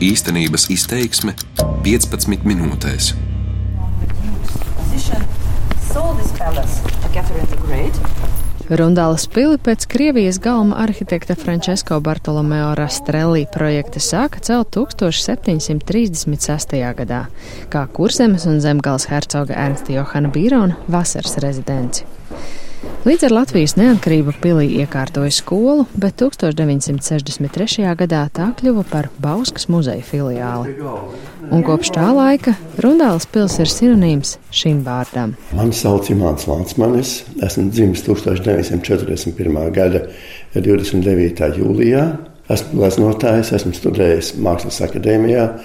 Īstenības izteiksme 15 minūtēs. Rundālas pili pēc Krievijas galma arhitekta Francesco Bartolomeo Rastrelli projekta sāka celt 1736. gadā, kā kurzemes un zemgals hercoga Ernsta Johana Bīrona vasaras rezidenci. Līdz ar Latvijas neatkarību pilī iekārtoja skolu, bet 1963. gadā tā kļuva par Bauskas muzeja filiāli. Un kopš tā laika Rundāls pils ir sinonīms šim vārdam. Mani sauc Imants Lansmanis, esmu dzimis 1941. gada 29. jūlijā. Esmu gleznotājs, esmu studējis Mākslas akadēmijā.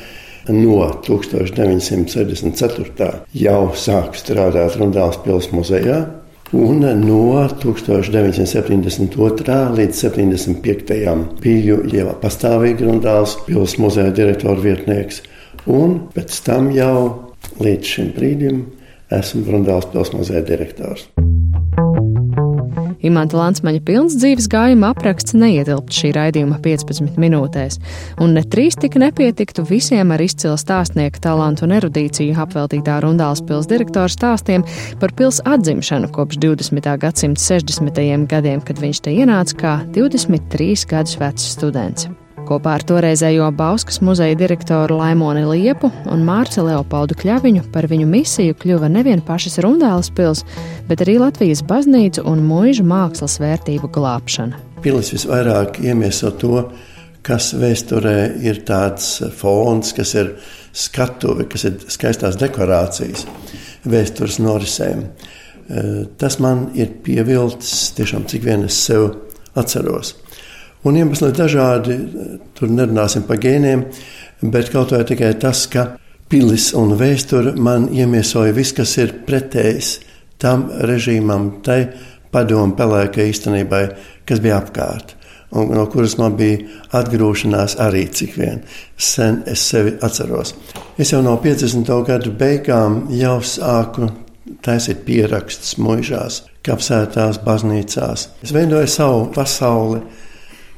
No 1964. jau sāku strādāt Rundāls pils muzejā. Un no 1972. līdz 75. biju jau pastāvīgi Grundāls pilsētas muzeja direktora vietnieks, un pēc tam jau līdz šim brīdim esmu Grundāls pilsētas muzeja direktors. Imants Lansmaņa pilns dzīves gājuma apraksts neietilpt šī raidījuma 15 minūtēs, un ne trīs tik nepietiktu visiem ar izcilu stāstnieku talantu un erudīciju apveltītā Rundāls pils direktora stāstiem par pils atzimšanu kopš 20. gadsimta 60. gadiem, kad viņš te ienāca kā 23 gadus vecs students. Kopā ar toreizējo Bauskas muzeja direktoru Laimoni Liepu un Mārci Leopoldu Kļaviņu par viņu misiju kļuva nevien pašas Rundāles pils, bet arī Latvijas baznīcu un mūža mākslas vērtību glābšana. Pilis visvairāk iemieso to, kas vēsturē ir tāds fons, kas ir skatuve, kas ir skaistās dekorācijas vēstures norisēm. Eh, tas man ir pievilcis tiešām, cik vien es sev atceros. Un iemesli dažādi. Tur nerunāsim par gēniem, bet kaut vai tikai tas, ka pilis un vēsture man iemiesoja viss, kas ir pretējs tam režīmam, tai padomu pelēkai īstenībai, kas bija apkārt. Un no kuras man bija atgrūšanās arī cik vien sen es sevi atceros. Es jau no 50. gadu beigām jau sāku taisīt pierakstus mūžās, kapsētās baznīcās. Es veidoju savu pasauli,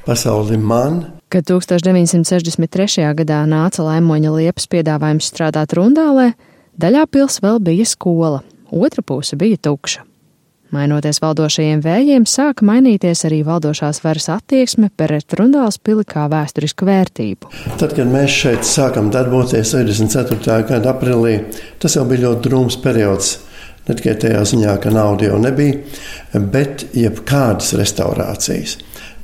pasauli man. Kad 1963. gadā nāca Laimoņa liepas piedāvājums strādāt Rundālē, daļā pils vēl bija skola, otra puse bija tukša. Mainoties valdošajiem vējiem, sāka mainīties arī valdošās varas attieksme pret Rundāls pili kā vēsturisku vērtību. Tad, kad mēs šeit sākam darboties 64. gada aprīlī, tas jau bija ļoti drūms periods. Ne tikai tajā ziņā, ka nauda jau nebija, bet jebkādas restaurācijas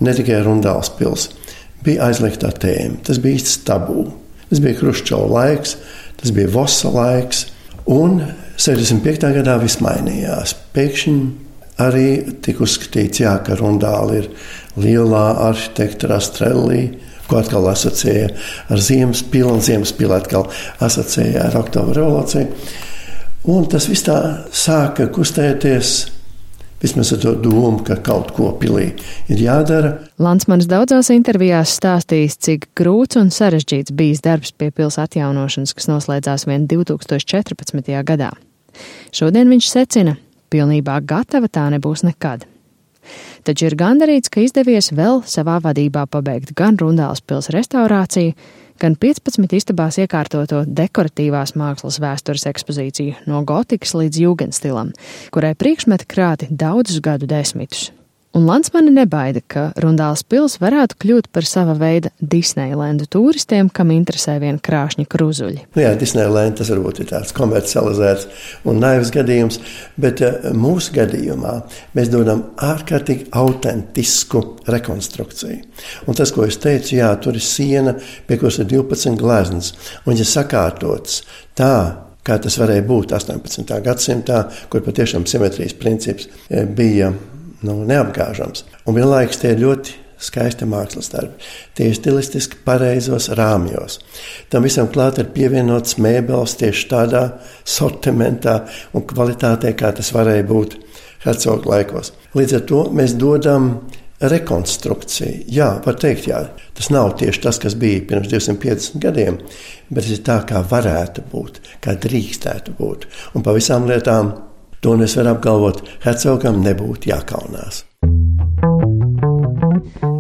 ne tikai Rundāls pilsēta, bija aizliegtā tēma. Tas bija īsts tabū. Tas bija Kruščova laiks, tas bija Vosa laiks, un 65. gadā viss mainījās. Pēkšņi arī tika uzskatīts, jā, ka Rundāla ir lielā arhitekta Rastrellī, ko atkal asociēja ar Ziemas pilnu, un Ziemas pilnu atkal asociēja ar Oktobra revolūciju. Un tas viss tā sāka kustēties Vismaz ar to domu, ka kaut ko pilī ir jādara. Lansmanis daudzās intervijās stāstījis, cik grūts un sarežģīts bijis darbs pie pils atjaunošanas, kas noslēdzās vien 2014. gadā. Šodien viņš secina, pilnībā gatava tā nebūs nekad. Taču ir gandarīts, ka izdevies vēl savā vadībā pabeigt gan Rundāls pils restaurāciju, gan 15 istabās iekārtoto dekoratīvās mākslas vēstures ekspozīciju no gotikas līdz jūgenstilam, kurai priekšmeti krāti daudzus gadu desmitus. Un Lansmani nebaida, ka Rundāls pils varētu kļūt par sava veida Disneylandu turistiem, kam interesē vien krāšņi kruzuļi. Nu jā, Disneyland tas varbūt ir tāds komercializēts un naivs gadījums, bet uh, mūsu gadījumā mēs dodam ārkārtīgi autentisku rekonstrukciju. Un tas, ko es teicu, jā, tur ir siena, pie kuras ir 12 gleznas, un ja sakārtots tā, kā tas varēja būt 18. gadsimtā, kur patiešām simetrijas princips eh, bija nu, neapgāžams. Un vienlaikus tie ir ļoti skaisti mākslas darbi. Tie ir stilistiski pareizos rāmjos. Tam visam klāt ir pievienots mēbeles tieši tādā sortimentā un kvalitātē, kā tas varēja būt Hercoga laikos. Līdz ar to mēs dodam rekonstrukciju. Jā, var teikt, jā, tas nav tieši tas, kas bija pirms 250 gadiem, bet tas ir tā, kā varētu būt, kā drīkstētu būt. Un pa visām lietām To es varu apgalvot, Hercogam nebūtu jākaunās.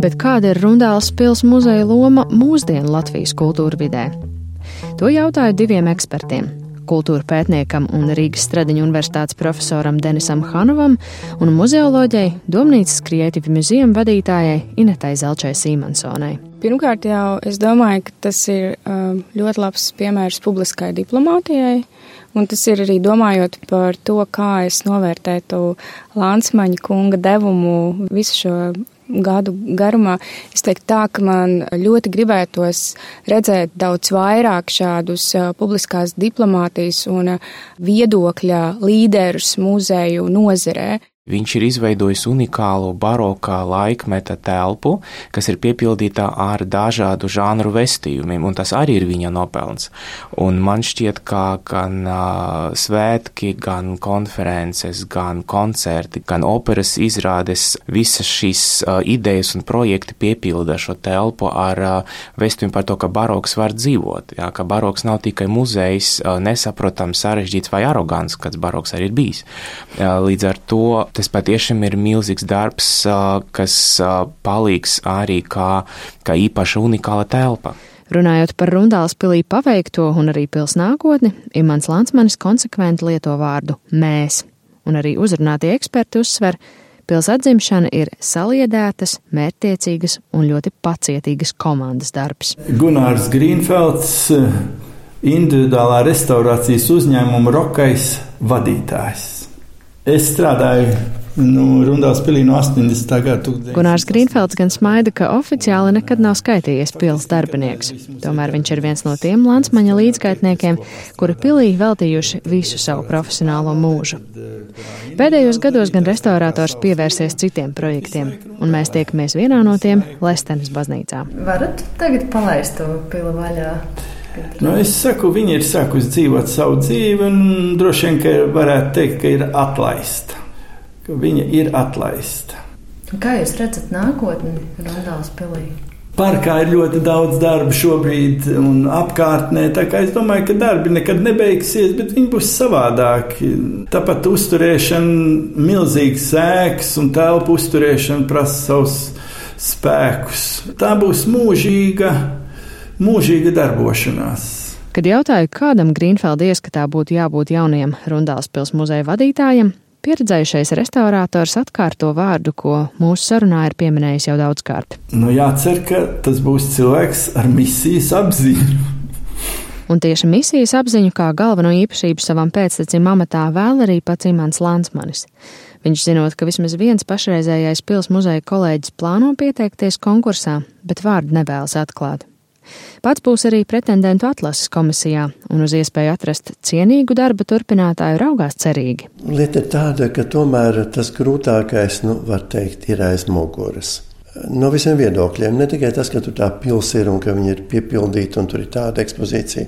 Bet kāda ir Rundāls pils muzeja loma mūsdienu Latvijas kultūra vidē? To jautāju diviem ekspertiem kultūra pētniekam un Rīgas Stradiņu universitātes profesoram Denisam Hanovam un muzeoloģijai Domnīcas Creative Museum vadītājai Inetai Zelčai Sīmansonai. Pirmkārt, jau es domāju, ka tas ir um, ļoti labs piemērs publiskai diplomātijai. Un tas ir arī domājot par to, kā es novērtētu Lānsmaņa kunga devumu visu šo gadu garumā. Es teiktu tā, ka man ļoti gribētos redzēt daudz vairāk šādus publiskās diplomātijas un viedokļa līderus muzeju nozerē. Viņš ir izveidojis unikālu barokā laikmeta telpu, kas ir piepildīta ar dažādu žanru vestījumiem, un tas arī ir viņa nopelns. Un man šķiet, ka gan uh, svētki, gan konferences, gan koncerti, gan operas izrādes, visas šīs uh, idejas un projekti piepilda šo telpu ar uh, vestījumu par to, ka baroks var dzīvot, jā, ka baroks nav tikai muzejs, uh, nesaprotams, sarežģīts vai arogants, kāds baroks arī ir bijis. Uh, līdz ar to tas patiešām ir milzīgs darbs, kas palīgs arī kā, kā īpaša unikāla telpa. Runājot par Rundāls pilī paveikto un arī pils nākotni, Imants Lansmanis konsekventi lieto vārdu mēs, un arī uzrunātie eksperti uzsver, pils atzimšana ir saliedētas, mērķtiecīgas un ļoti pacietīgas komandas darbs. Gunārs Grīnfelds, individuālā restaurācijas uzņēmuma Rokais vadītājs. Es strādāju Nu, Rundās pilī no 80. gada. Gunārs Grīnfelds gan smaida, ka oficiāli nekad nav skaitījies pils darbinieks. Tomēr viņš ir viens no tiem Lansmaņa līdzgaitniekiem, kuri pilī veltījuši visu savu profesionālo mūžu. Pēdējos gados gan restaurators pievērsies citiem projektiem, un mēs tiekamies vienā no tiem Lestenes baznīcā. Varat tagad palaist to pilu vaļā? Nu, es saku, viņa ir sākusi dzīvot savu dzīvi, un droši vien, ka varētu teikt, ka ir atlaista ka viņa ir atlaista. Kā jūs redzat nākotni Rundāls pilī? Parkā ir ļoti daudz darba šobrīd, un apkārtnē. Es domāju, ka darbi nekad nebeigsies, bet viņi būs savādāki. Tāpat uzturēšana, milzīgs sēks un telpu uzturēšana prasa savus spēkus. Tā būs mūžīga, mūžīga darbošanās. Kad jautāju, kādam Grīnfelda ieskatā būtu jābūt jaunajam Rundāls pilsētas muzeja vadītājam, Pieredzējušais restaurators atkārto vārdu, ko mūsu sarunā ir pieminējis jau daudzkārt. Nu, jācer, ka tas būs cilvēks ar misijas apziņu. Un tieši misijas apziņu kā galveno īpašību savam pēctecim amatā vēl arī pats Imants Lansmanis. Viņš zinot, ka vismaz viens pašreizējais pils muzeja kolēģis plāno pieteikties konkursā, bet vārdu nevēlas atklāt. Pats būs arī pretendentu atlases komisijā un uz iespēju atrast cienīgu darba turpinātāju raugās cerīgi. Lieta ir tāda, ka tomēr tas grūtākais, nu, var teikt, ir aiz muguras. No visiem viedokļiem. Ne tikai tas, ka tur tā pilsēta ir un ka viņi ir piepildīti un tur ir tāda ekspozīcija,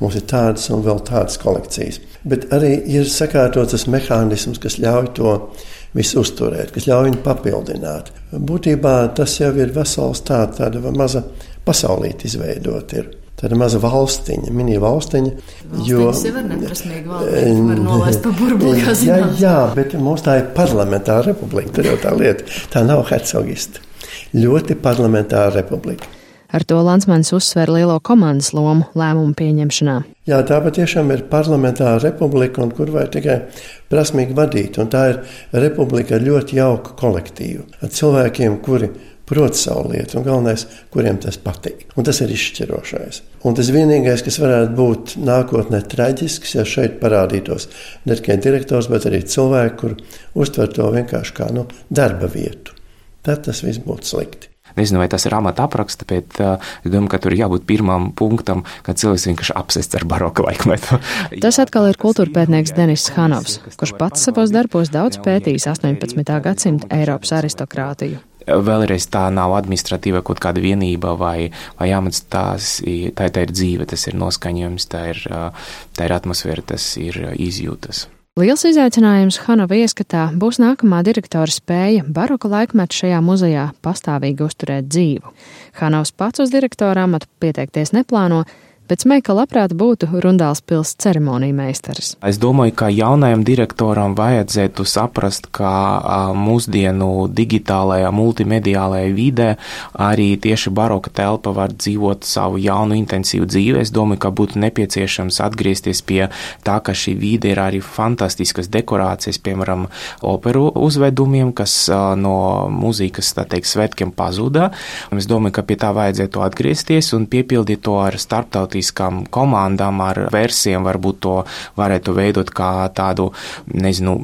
mums ir tādas un vēl tādas kolekcijas. Bet arī ir sakārtots tas mehānisms, kas ļauj to visu uzturēt, kas ļauj viņu papildināt. Būtībā tas jau ir vesels tā, tāda maza pasaulīte izveidot. Ir. Tāda maza valstiņa, mini valstiņa. Jo tas ir neprasmīgi valdīt, var nolaist pa burbuli, kā zināt. Jā, jā, bet mums tā ir parlamentāra republika, tur jau tā lieta. Tā nav hercogista. Ļoti parlamentāra republika. Ar to Lansmans uzsver lielo komandas lomu lēmumu pieņemšanā. Jā, tā patiešām ir parlamentāra republika, un kur vajag tikai prasmīgi vadīt. Un tā ir republika ar ļoti jauku kolektīvu, ar cilvēkiem, kuri prot savu lietu, un galvenais, kuriem tas patīk. Un tas ir izšķirošais. Un tas vienīgais, kas varētu būt nākotnē traģisks, ja šeit parādītos ne tikai direktors, bet arī cilvēki, kur uztver to vienkārši kā nu, darba vietu. Tad tas viss būtu slikti. Nezinu, vai tas ir amata apraksts, bet uh, es domāju, ka tur jābūt pirmam punktam, kad cilvēks vienkārši apsests ar baroka laikmetu. tas atkal ir kultūrpētnieks Denis Hanovs, kurš pats savos darbos daudz pētījis 18. gadsimta Eiropas aristokrātiju vēlreiz tā nav administratīva kaut kāda vienība vai, vai amats, tās, tā, tā ir dzīve, tas ir noskaņojums, tā ir, tā ir atmosfēra, tas ir izjūtas. Liels izaicinājums Hanova ieskatā būs nākamā direktora spēja baroka laikmetu šajā muzejā pastāvīgi uzturēt dzīvu. Hanovs pats uz direktora amatu pieteikties neplāno, bet Smeika labprāt būtu Rundāls pils ceremoniju meistars. Es domāju, ka jaunajam direktoram vajadzētu saprast, ka mūsdienu digitālajā, multimediālajā vidē arī tieši baroka telpa var dzīvot savu jaunu, intensīvu dzīvi. Es domāju, ka būtu nepieciešams atgriezties pie tā, ka šī vide ir arī fantastiskas dekorācijas, piemēram, operu uzvedumiem, kas no mūzikas, tā teikt, svētkiem pazuda. Es domāju, ka pie tā vajadzētu atgriezties un piepildīt to ar starptautiskām komandām, ar versijām, varbūt to varētu veidot kā tādu, nezinu,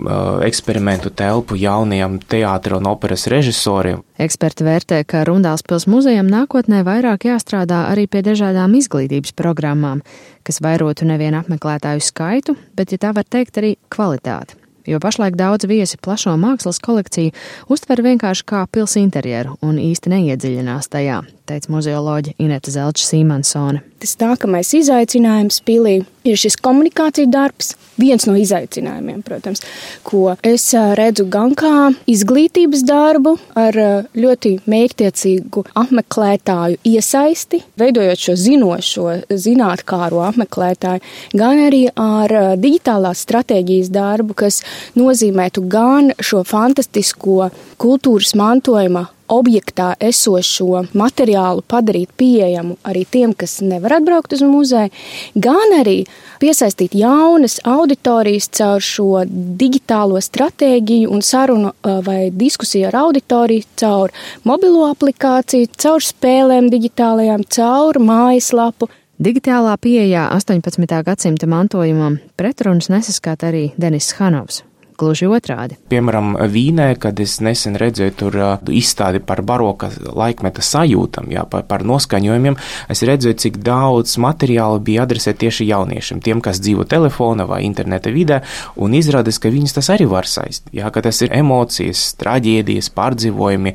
eksperimentu telpu jaunajiem teātra un operas režisoriem. Eksperti vērtē, ka Rundāls pils muzejam nākotnē vairāk jāstrādā arī pie dažādām izglītības programmām, kas vairotu nevien apmeklētāju skaitu, bet, ja tā var teikt, arī kvalitāti jo pašlaik daudz viesi plašo mākslas kolekciju uztver vienkārši kā pils interjeru un īsti neiedziļinās tajā, teica muzeoloģe Ineta Zelča Sīmansone. Tas nākamais izaicinājums pilī ir šis komunikācija darbs, viens no izaicinājumiem, protams, ko es redzu gan kā izglītības darbu ar ļoti mērķtiecīgu apmeklētāju iesaisti, veidojot šo zinošo, zinātkāro apmeklētāju, gan arī ar digitālās stratēģijas darbu, kas nozīmētu gan šo fantastisko kultūras mantojuma objektā esošo materiālu padarīt pieejamu arī tiem, kas nevar atbraukt uz muzeju, gan arī piesaistīt jaunas auditorijas caur šo digitālo stratēģiju un sarunu vai diskusiju ar auditoriju, caur mobilo aplikāciju, caur spēlēm digitālajām, caur mājaslapu. Digitālā pieejā 18. gadsimta mantojumam pretrunas nesaskata arī Denis Hanovs, Gluži otrādi. Piemēram, Vīnē, kad es nesen redzēju tur izstādi par baroka laikmeta sajūtam, jā, par, par noskaņojumiem, es redzēju, cik daudz materiāla bija adresēta tieši jauniešiem, tiem, kas dzīvo telefona vai interneta vidē, un izrādās, ka viņus tas arī var saist. Jā, ka tas ir emocijas, traģēdijas, pārdzīvojumi,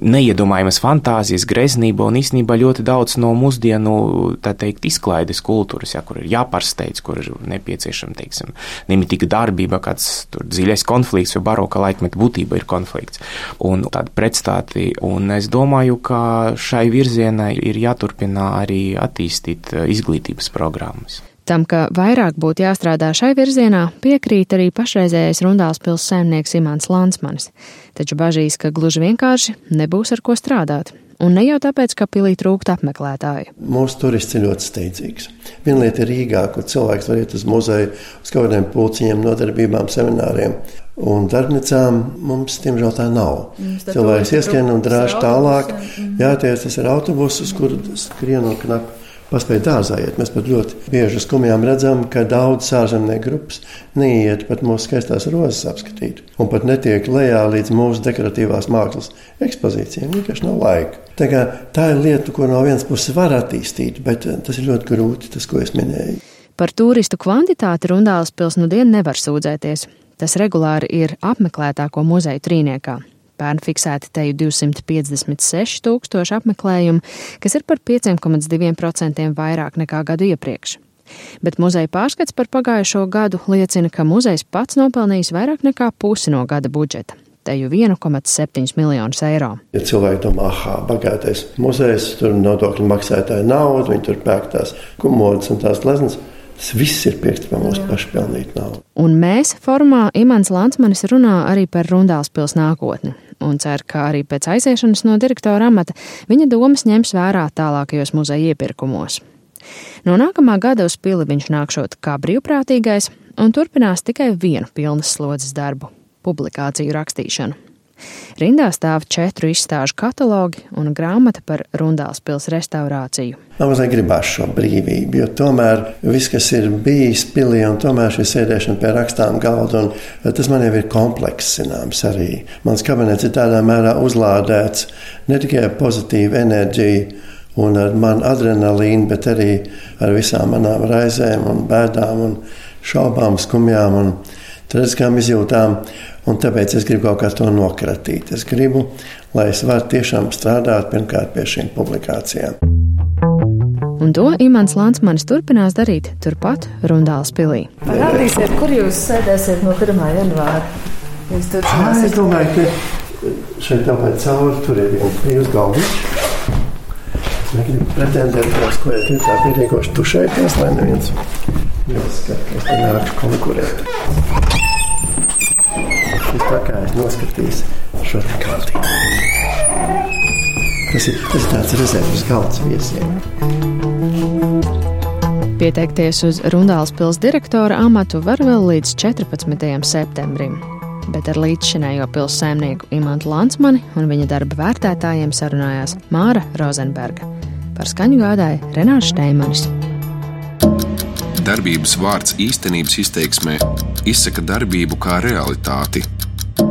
neiedomājamas fantāzijas, greznība un īstenībā ļoti daudz no mūsdienu, tā teikt, izklaides kultūras, jā, kur ir jāpārsteidz, kur ir nepieciešama, teiksim, nemitīga darbība, kāds tur dziļais konflikts, jo baroka laikmeta būtība ir konflikts un tādi pretstāti. Un es domāju, ka šai virzienai ir jāturpina arī attīstīt eh, izglītības programmas. Tam, ka vairāk būtu jāstrādā šai virzienā, piekrīt arī pašreizējais Rundāls pils saimnieks Imants Lansmanis, taču bažīs, ka gluži vienkārši nebūs ar ko strādāt. Un ne jau tāpēc, ka pilī trūkst apmeklētāju. Mūsu turists ir ļoti steidzīgs. Viena lieta ir Rīgā, kur cilvēks var iet uz muzeju, uz kaut kādiem pulciņiem, nodarbībām, semināriem. Un darbnīcām mums, diemžēl, tā nav. Cilvēks ieskrien un drāž tālāk. Jā, tie tas ir autobusus, kur skrien un knapi paspēja dārzā iet. Mēs pat ļoti bieži uz kumjām redzam, ka daudz ārzemnieku grupas neiet pat mūsu skaistās rozes apskatīt. Un pat netiek lejā līdz mūsu dekoratīvās mākslas ekspozīcijām. Vienkārši nav laika. Tā, kā, tā ir lieta, ko no vienas puses var attīstīt, bet eh, tas ir ļoti grūti, tas, ko es minēju. Par turistu kvantitāti Rundāls pils nu dienu nevar sūdzēties. Tas regulāri ir apmeklētāko muzeju trīniekā. Pērn fiksēti teju 256 tūkstoši apmeklējumu, kas ir par 5,2% vairāk nekā gadu iepriekš. Bet muzeja pārskats par pagājušo gadu liecina, ka muzejs pats nopelnījis vairāk nekā pusi no gada budžeta teju 1,7 miljonus eiro. Ja cilvēki domā, ah, bagātais muzejs, tur nodokļu maksātāja nauda, viņi tur pērk tās kumodas un tās gleznas. Tas viss ir piekts par mūsu pašu pelnītu naudu. Un mēs formā Imants Lansmanis runā arī par Rundāls pils nākotni un cer, ka arī pēc aiziešanas no direktora amata viņa domas ņems vērā tālākajos muzeja iepirkumos. No nākamā gada uz pili viņš nākšot kā brīvprātīgais un turpinās tikai vienu pilnas slodzes darbu - publikāciju rakstīšanu. Rindā stāv četru izstāžu katalogi un grāmata par Rundāls pils restaurāciju. Man mazliet gribās šo brīvību, jo tomēr viss, kas ir bijis pilī, un tomēr šī sēdēšana pie rakstām galda, un tas man jau ir komplekss, zināms, arī. Mans kabinets ir tādā mērā uzlādēts ne tikai ar pozitīvu enerģiju, un ar manu adrenalīnu, bet arī ar visām manām raizēm, un bēdām, un šaubām, skumjām un traģiskām izjūtām. Un tāpēc es gribu kaut kā to nokratīt. Es gribu, lai es varu tiešām strādāt pirmkārt pie šīm publikācijām. Un to Imants Lansmanis turpinās darīt turpat Rundāls pilī. Parādīsiet, kur jūs sēdēsiet no 1. janvāra? Jūs tur esat. Es domāju, ka šeit jau pēc cauri tur ir viens brīvs galdiņš. negribu pretendēt, ka ko es gribu tā pietiekoši tušēties, lai neviens neuzskata, ka es te nāku konkurēt. Es tā kā es noskatījos šo kārtību. Tas ir, tas ir tāds rezerves galds viesiem. Pieteikties uz Rundāls pils direktora amatu var vēl līdz 14. septembrim bet ar līdzšinējo pilsēmnieku Imantu Lansmani un viņa darba vērtētājiem sarunājās Māra Rozenberga. Par skaņu gādāja Renārs Steimanis. Darbības vārds īstenības izteiksmē izsaka darbību kā realitāti.